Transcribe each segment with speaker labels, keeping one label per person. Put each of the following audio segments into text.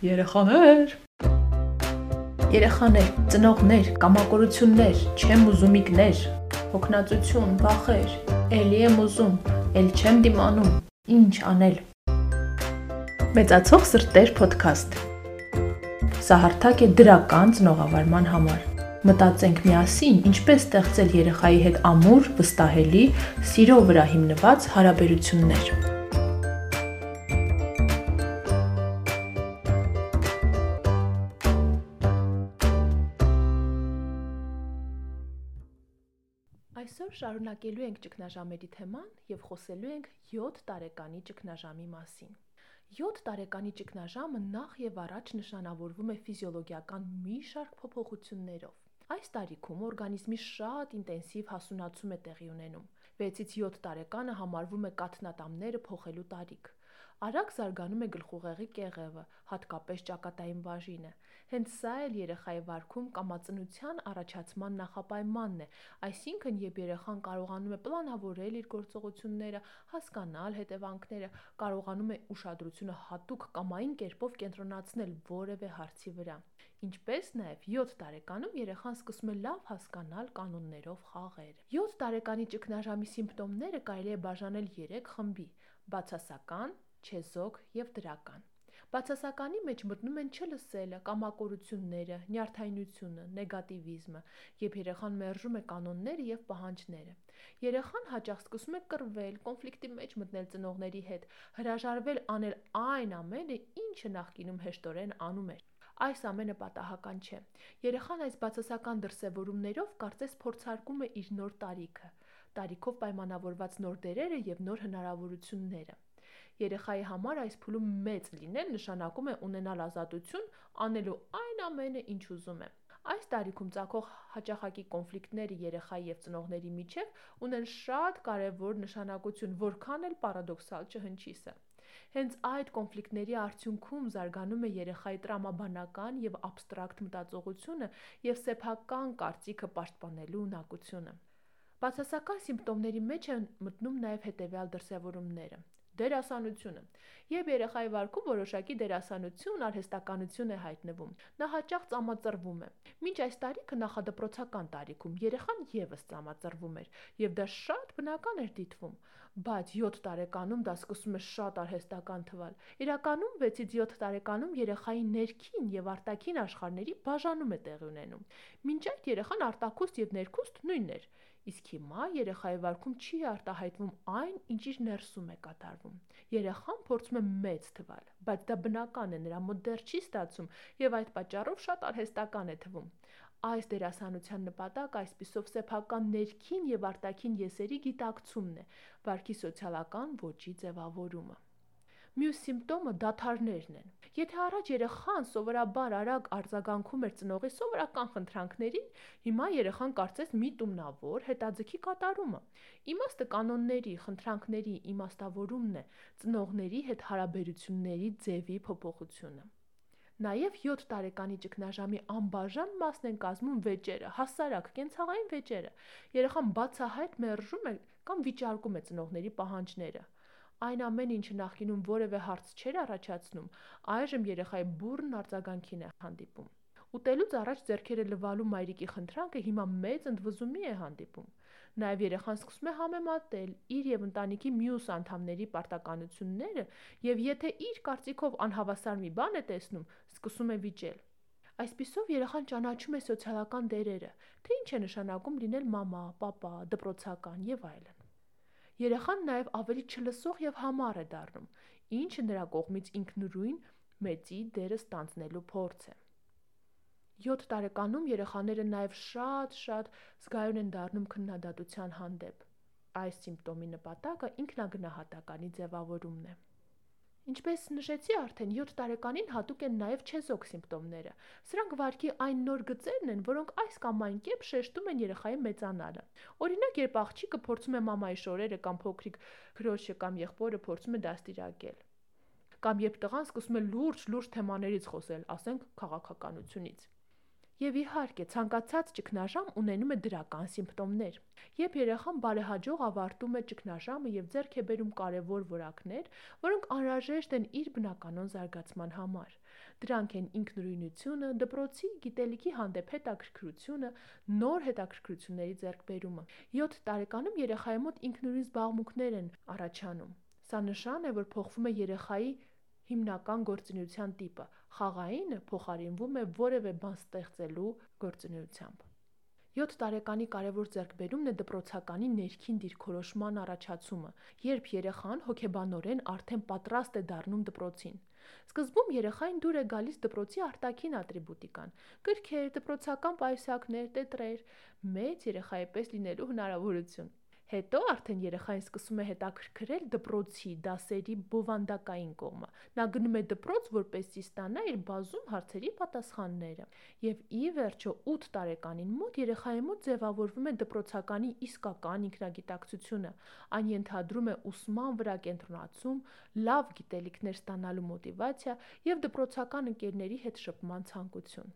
Speaker 1: Երեխաներ Երեխաներ, ծնողներ, կամակորություններ, չեմ ուզումիկներ, հոգնածություն, վախեր, էլի եմ ուզում, էլ չեմ դիմանում, ինչ անել։ Մեծացող սրտեր ոդքասթ։ Սա հարթակ է դրական ծնողավարման համար։ Մտածենք միասին, ինչպես ստեղծել երեխայի հետ ամուր, վստահելի, սիրո վրա հիմնված հարաբերություններ։ շարունակելու ենք ճգնաժամերի թեման եւ խոսելու ենք 7 տարեկանի ճգնաժամի մասին։ 7 տարեկանի ճգնաժամը նախ եւ առաջ նշանավորվում է ֆիզիոլոգիական մի շարք փոփոխություններով։ Այս տարիքում օրգանիզմի շատ ինտենսիվ հասունացում է տեղի ունենում։ 6-ից 7 տարեկանը համարվում է կաթնատամները փոխելու տարիք։ Արագ զարգանում է գլխուղեղի կեղևը, հատկապես ճակատային բաժինը։ Հենց սա էլ երեխայի վարքում կամածնության առաջացման նախապայմանն է, այսինքն երբ երեխան կարողանում է պլանավորել իր գործողությունները, հասկանալ հետևանքները, կարողանում է ուշադրությունը հատուկ կամային կերպով կենտրոնացնել որևէ հարցի վրա։ Ինչպես նաև 7 տարեկանում երեխան սկսում է լավ հասկանալ կանոններով խաղեր։ 7 տարեկանի ճգնաժամի սիմպտոմները կարելի է բաժանել 3 խմբի՝ բացասական, չեզոք եւ դրական։ Բացասականի մեջ մտնում են չլսելը, կամակորությունները, նյարդայնությունը, նեգատիվիզմը, երբ երեխան մերժում է կանոնները եւ պահանջները։ Երեխան հաճախ սկսում է կռվել, կոնֆլիկտի մեջ մտնել ծնողների հետ, հրաժարվել անել այն ամենը, ինչը նախկինում հեշտորեն անում էր։ Այս ամենը պատահական չէ։ Երեխան այս բացասական դրսևորումներով կարծես փորձարկում է իր նոր տարիքը, տարիքով պայմանավորված նոր դերերը եւ նոր հնարավորությունները։ Երեխայի համար այս փուլում մեծ լինել նշանակում է ունենալ ազատություն անելու այն ամենը, ինչ ուզում է։ Այս տարիքում ցակող հաճախակի կոնֆլիկտները երեխայի եւ ծնողների միջև ունեն շատ կարեւոր նշանակություն, որքան էլ պարադոքսալ չհնչի սա։ Հենց այդ կոնֆլիկտների արդյունքում զարգանում է երեխայի տրամաբանական եւ абստրակտ մտածողությունը եւ սեփական կարծիքը պաշտպանելու ունակությունը։ Բացասական սիմպտոմների մեջ են մտնում նաև հետևյալ դրսևորումները դերասանությունը։ Երբ երեխայի վարքում որոշակի դերասանություն, արհեստականություն է հայտնվում, նա հաճախ ծամածրվում է։ Մինչ այս տարիքը նախադպրոցական տարիքում երեխան եւս ծամածրվում էր, եւ դա շատ բնական էր դիտվում, բայց 7 տարեկանում դա սկսում է շատ արհեստական թվալ։ Իրականում 6-ից 7 տարեկանում երեխայի ներքին եւ արտաքին աշխարհների բաժանում է տեղի ունենում։ Մինչ այդ երեխան արտակուստ եւ ներքուստ նույնն էր իսկ հիմա երեխայի վարքում չի արտահայտվում այն, ինչ իր ներսում է կատարվում։ Երեխան փորձում է մեծ թվալ, բայց դա բնական է, նրա մոտ դեռ չի ստացում եւ այդ պատճառով շատ արհեստական է թվում։ Այս դերասանության նպատակը այսպիսով սեփական ներքին եւ արտաքին եսերի գիտակցումն է, վարքի սոցիալական ոճի ձևավորումը։ Մյուս սիմպտոմը դաթարներն են։ Եթե առաջ երեխան սովորաբար արագ արձագանքում էր ծնողի սովորական խնդրանքներին, հիմա երեխան կարծես միտումնավոր հետաձգի կատարումը։ Իմաստը կանոնների, խնդրանքների իմաստավորումն է, ծնողների հետ հարաբերությունների ձևի փոփոխությունը։ Նաև 7 տարեկանի ճգնաժամի անբաժան մասն են կազմում վեճերը, հասարակ կենցաղային վեճերը։ Երեխան բացահայտ մերժում է կամ վիճարկում է ծնողների պահանջները։ Այն ամենը, ինչը նախկինում որևէ հարց չէր առաջացնում, այժմ երեխայի բուրն արձագանքին է հանդիպում։ Ուտելուց առաջ ձեռքերը լվալու մայրիկի խնդրանքը հիմա մեծ ընդվզումի է հանդիպում։ Նաև երեխան սկսում է համեմատել իր եւ ընտանիքի մյուս անդամների պարտականությունները եւ եթե իր կարծիքով անհավասար մի բան է տեսնում, սկսում է վիճել։ Այսպիսով երեխան ճանաչում է սոցիալական դերերը, թե ինչ է նշանակում լինել մամա, պապա, դպրոցական եւ այլն։ Երեխան նաև ավելի չլսող եւ համառ է դառնում, ինչը նրա կողմից ինքնուրույն մեծի դերը ստանձնելու փորձ է։ 7 տարեկանում երեխաները նաև շատ-շատ զգայուն են դառնում քննադատության հանդեպ։ Այս սիմպտոմի նպատակը ինքնագնահատականի ձևավորումն է։ Ինչպես նշեցի արդեն 7 տարեկանին հատուկ են նաև չեզոք սիմպտոմները։ Սրանք վարքի այն նոր գծերն են, որոնք այս կամ այն կերպ շեշտում են երեխայի մեծանալը։ Օրինակ, երբ աղջիկը փորձում է մամայի շորերը կամ փոքրիկ քրոջը կամ եղբորը փորձում է դաստիարակել կամ երբ տղան սկսում է լուրջ-լուրջ թեմաներից խոսել, ասենք քաղաքականությունից։ Եվ իհարկե, ցանկացած ճգնաժամ ունենում է դրական սիմպտոմներ։ Երբ երեխան բարեհաջող ավարտում է ճգնաժամը եւ ձեռք է բերում կարևոր որակներ, որոնք անհրաժեշտ են իր բնականոն զարգացման համար, Դրանք են ինքնուրույնությունը, դպրոցի գիտելիքի հանդեպ հետաքրքրությունը, նոր հետաքրքրությունների ձեռքբերումը։ 7 տարեկանում երեխայի մոտ ինքնուրույն զբաղմունքներ են առաջանում։ Սա նշան է, որ փոխվում է երեխայի հիմնական գործունեության տիպը։ Խաղայինը փոխարինվում է որևէ բան ստեղծելու գործունեությամբ։ 7 տարեկանի կարևոր ձեռքբերումն է դպրոցականի ներքին դիրքորոշման առաջացումը, երբ երեխան հոգեբանորեն արդեն պատրաստ է դառնում դպրոցին։ Սկզբում երեխային դուր է գալիս դպրոցի արտաքին ատրիբուտիկան՝ գրքեր, դպրոցական պայուսակներ, տետրեր, մեծ երեխայի պես լինելու հնարավորություն։ Հետո արդեն երեխային սկսում է հետաքրքրել դպրոցի դասերի բովանդակային կողմը։ Նա գնում է դպրոց, որպեսզի ստանա իր բազում հարցերի պատասխանները։ Եվ ի վերջո 8 տարեկանին մոտ երեխայի մոտ ձևավորվում է դպրոցականի իսկական ինքնագիտակցությունը։ Այն ենթադրում է ուսման վրա կենտրոնացում, լավ գիտելիքներ ստանալու մոտիվացիա եւ դպրոցական ընկերների հետ շփման ցանկություն։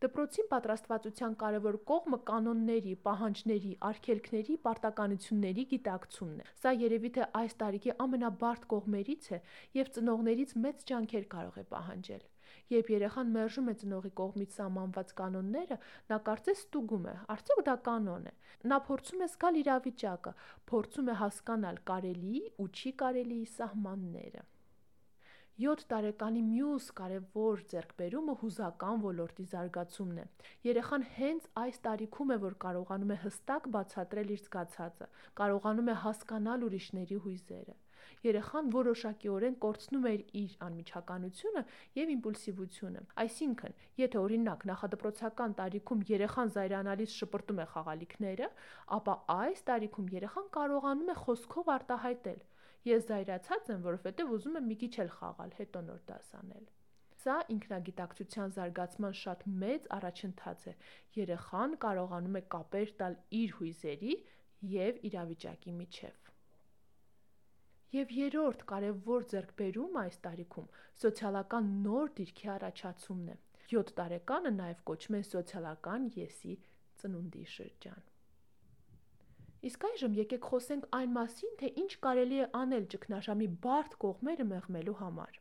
Speaker 1: Դպրոցին պատրաստվածության կարևոր կողմը կանոնների, պահանջների, արգելքների, պարտականությունների գիտակցումն է։ Սա երևի թե այս տարիքի ամենաբարդ կողմերից է եւ ծնողներից մեծ ջանքեր կարող է պահանջել։ Երբ երեխան մերժում է ծնողի կողմից սահմանված կանոնները, նա կարծես ստուգում է, արդյոք դա կանոն է։ Նա փորձում է զգալ իրավիճակը, փորձում է հասկանալ կարելի ու չի կարելի սահմանները։ 7 տարեկանի մյուս կարևոր ձեռքբերումը հուզական ոլորտի զարգացումն է։ Երեխան հենց այս տարիքում է, որ կարողանում է հստակ բացատրել իր զգացածը, կարողանում է հասկանալ ուրիշների հույզերը։ Երեխան որոշակիորեն կորցնում է իր անմիջականությունը եւ իմպուլսիվությունը։ Այսինքն, եթե օրինակ նախադպրոցական տարիքում երեխան զայրանալից շպրտում է խաղալիքները, ապա այս տարիքում երեխան կարողանում է խոսքով արտահայտել Ես զայրացած եմ, որովհետև ուզում եմ մի քիչ էլ խաղալ, հետո նոր դաս անել։ Սա ինքնագիտակցության զարգացման շատ մեծ առաջընթաց է։ Երեխան կարողանում է կապեր տալ իր հույզերի եւ իրավիճակի միջև։ Եվ երրորդ կարևոր ձեռքբերումը այս տարիքում սոցիալական նոր դիրքի առաջացումն է։ 7 տարեկանը նաև կոչվում է սոցիալական եսի ծնունդի շրջան։ Իսկ այժմ եկեք խոսենք այն մասին, թե ինչ կարելի է անել ճգնաժամի բարդ կողմերը մեղմելու համար։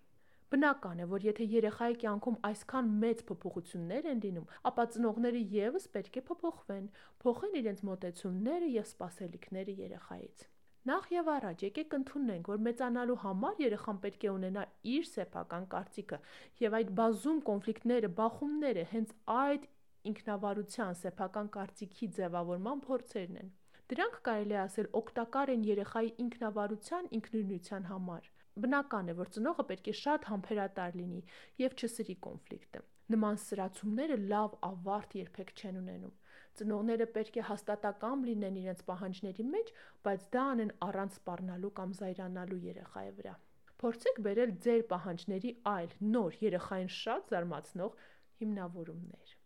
Speaker 1: Բնական է, որ եթե երեխայի կյանքում այսքան մեծ փոփոխություններ են լինում, ապա ծնողները եւս պետք է փոփոխվեն, փոխեն իրենց մտածումները եւ սպասելիքները երեխայից։ Նախ եւ առաջ եկեք ընդունենք, որ մեծանալու համար երեխան պետք է ունենա իր սեփական կարծիքը, եւ այդ բազում կոնֆլիկտները, բախումները հենց այդ ինքնավարության սեփական կարծիքի ձևավորման փորձերն են։ Դրանք կարելի է ասել օգտակար են երեխայի ինքնավարության, ինքնուրույնության համար։ Բնական է, որ ծնողը պետք է շատ համբերատար լինի եւ չսրի կոնֆլիկտը։ Նման սրացումները լավ ավարտ երբեք չեն ունենում։ Ծնողները պետք է հաստատակամ լինեն իրենց պահանջների մեջ, բայց դա անեն առանց սպառնալու կամ զայրանալու երեխայի վրա։ Փորձեք բերել ձեր պահանջների այլ, նոր, երեխային շատ զարմացնող հիմնավորումներ։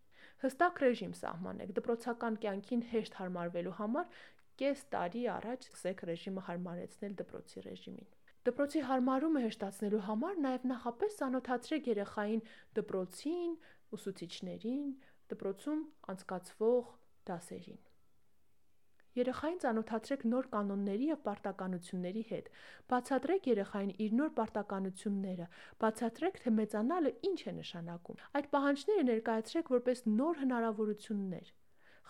Speaker 1: Հստակ ռեժիմ սահմանեք։ Դպրոցական կյանքին հեշտ հարմարվելու համար կես տարի առաջ սկսեք ռեժիմը հարմարեցնել դպրոցի ռեժիմին։ Դպրոցի հարմարումը հեշտացնելու համար նաև նախապես ծանոթացրեք երեխային դպրոցին, ուսուցիչներին, դպրոցում անցկացվող դասերին։ Երեխային ծանոթացրեք նոր կանոնների եւ պարտականությունների հետ։ Բացատրեք երեխային իր նոր պարտականությունները, բացատրեք, թե մեծանալը ինչ է նշանակում։ Այդ պահանջները ներկայացրեք որպես նոր հնարավորություններ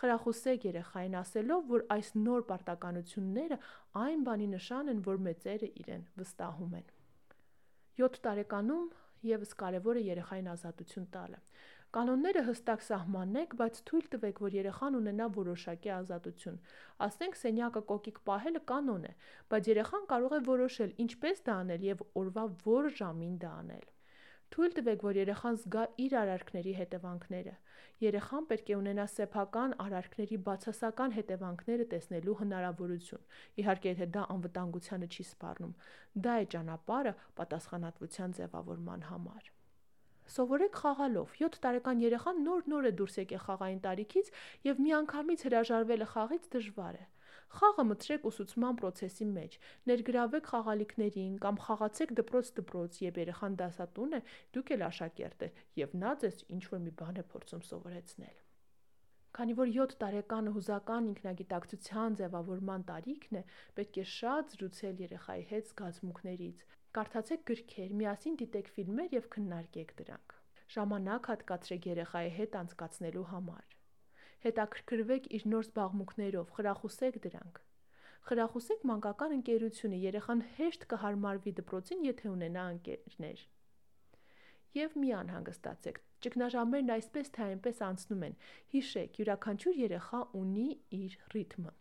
Speaker 1: խրախուսեք երեխային ասելով, որ այս նոր պարտականությունները այն բանի նշան են, որ մեծերը իրեն վստահում են։ 7 տարեկանում եւս կարևոր է երեխային ազատություն տալը։ Կանոնները հստակ սահմանեք, բայց թույլ տվեք, որ երեխան ունենա որոշակի ազատություն։ Ասենք սենյակը կոկիկ պահելը կանոն է, բայց երեխան կարող է որոշել ինչպես դա անել եւ օրվա որ ժամին դա անել։ Թույլ տվեք, որ երեխան զգա իր արարքների հետևանքները։ Երեխան պետք է ունենա սեփական արարքների բացասական հետևանքները տեսնելու հնարավորություն։ Իհարկե, եթե դա անվտանգությանը չի սպառնում, դա է ճանապարհը պատասխանատվության ձևավորման համար։ Սովորեք խաղալով։ 7 տարեկան երեխան նոր-նոր է դուրս եկել խաղային տարիքից եւ միանգամից հրաժարվելը խաղից դժվար է։ Խաղը մտցրեք ուսուցման process-ի մեջ։ Ներգրավեք խաղալիքներին կամ խաղացեք դպրոց-դպրոց, երբ երեխան դասատուն է, դուք էլ աշակերտ եք եւ նա ձեզ ինչ որ մի բան է փորձում սովորեցնել։ Քանի որ 7 տարեկանը հուզական ինքնագիտակցության ձևավորման տարիքն է, պետք է շատ զրուցել երեխայի հետ զգացմունքներից։ Կարդացեք գրքեր, միասին դիտեք ֆիլմեր եւ քննարկեք դրանք։ Ժամանակ հատկացրեք երեխայի հետ անցկացնելու համար։ Հետաքրքրվեք իր նոր զբաղմունքներով, խրախուսեք դրանք։ Խրախուսեք մանկական ընկերությունը, երեխան հեշտ կհարմարվի դպրոցին, եթե ունենա ընկերներ։ Եվ մի անհանգստացեք, ճգնաժամերն այսպես թե այնպես անցնում են։ Հիշեք, յուրաքանչյուր երեխա ունի իր ռիթմը։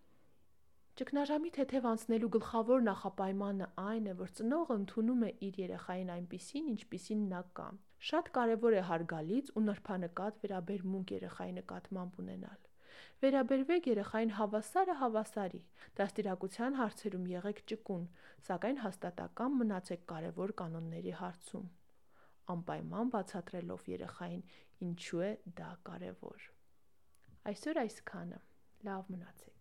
Speaker 1: Ճգնաժամի թեթև անցնելու գլխավոր նախապայմանը այն է, որ ծնողը ընդունում է իր երեխային այնպիսին, ինչպիսին նա կա։ Շատ կարևոր է հարգալից ու նրբանկատ վերաբերմունք երեխայի նկատմամբ ունենալ։ Վերաբերվեք երեխային հավասարը հավասարի։ Դաստիարակության հարցերում եղեք ճկուն, սակայն հաստատակամ մնացեք կարևոր կանոնների հարցում։ Անպայման բացատրելով երեխային, ինչու է դա կարևոր։ Այսօր այսքանը։ Լավ մնացեք։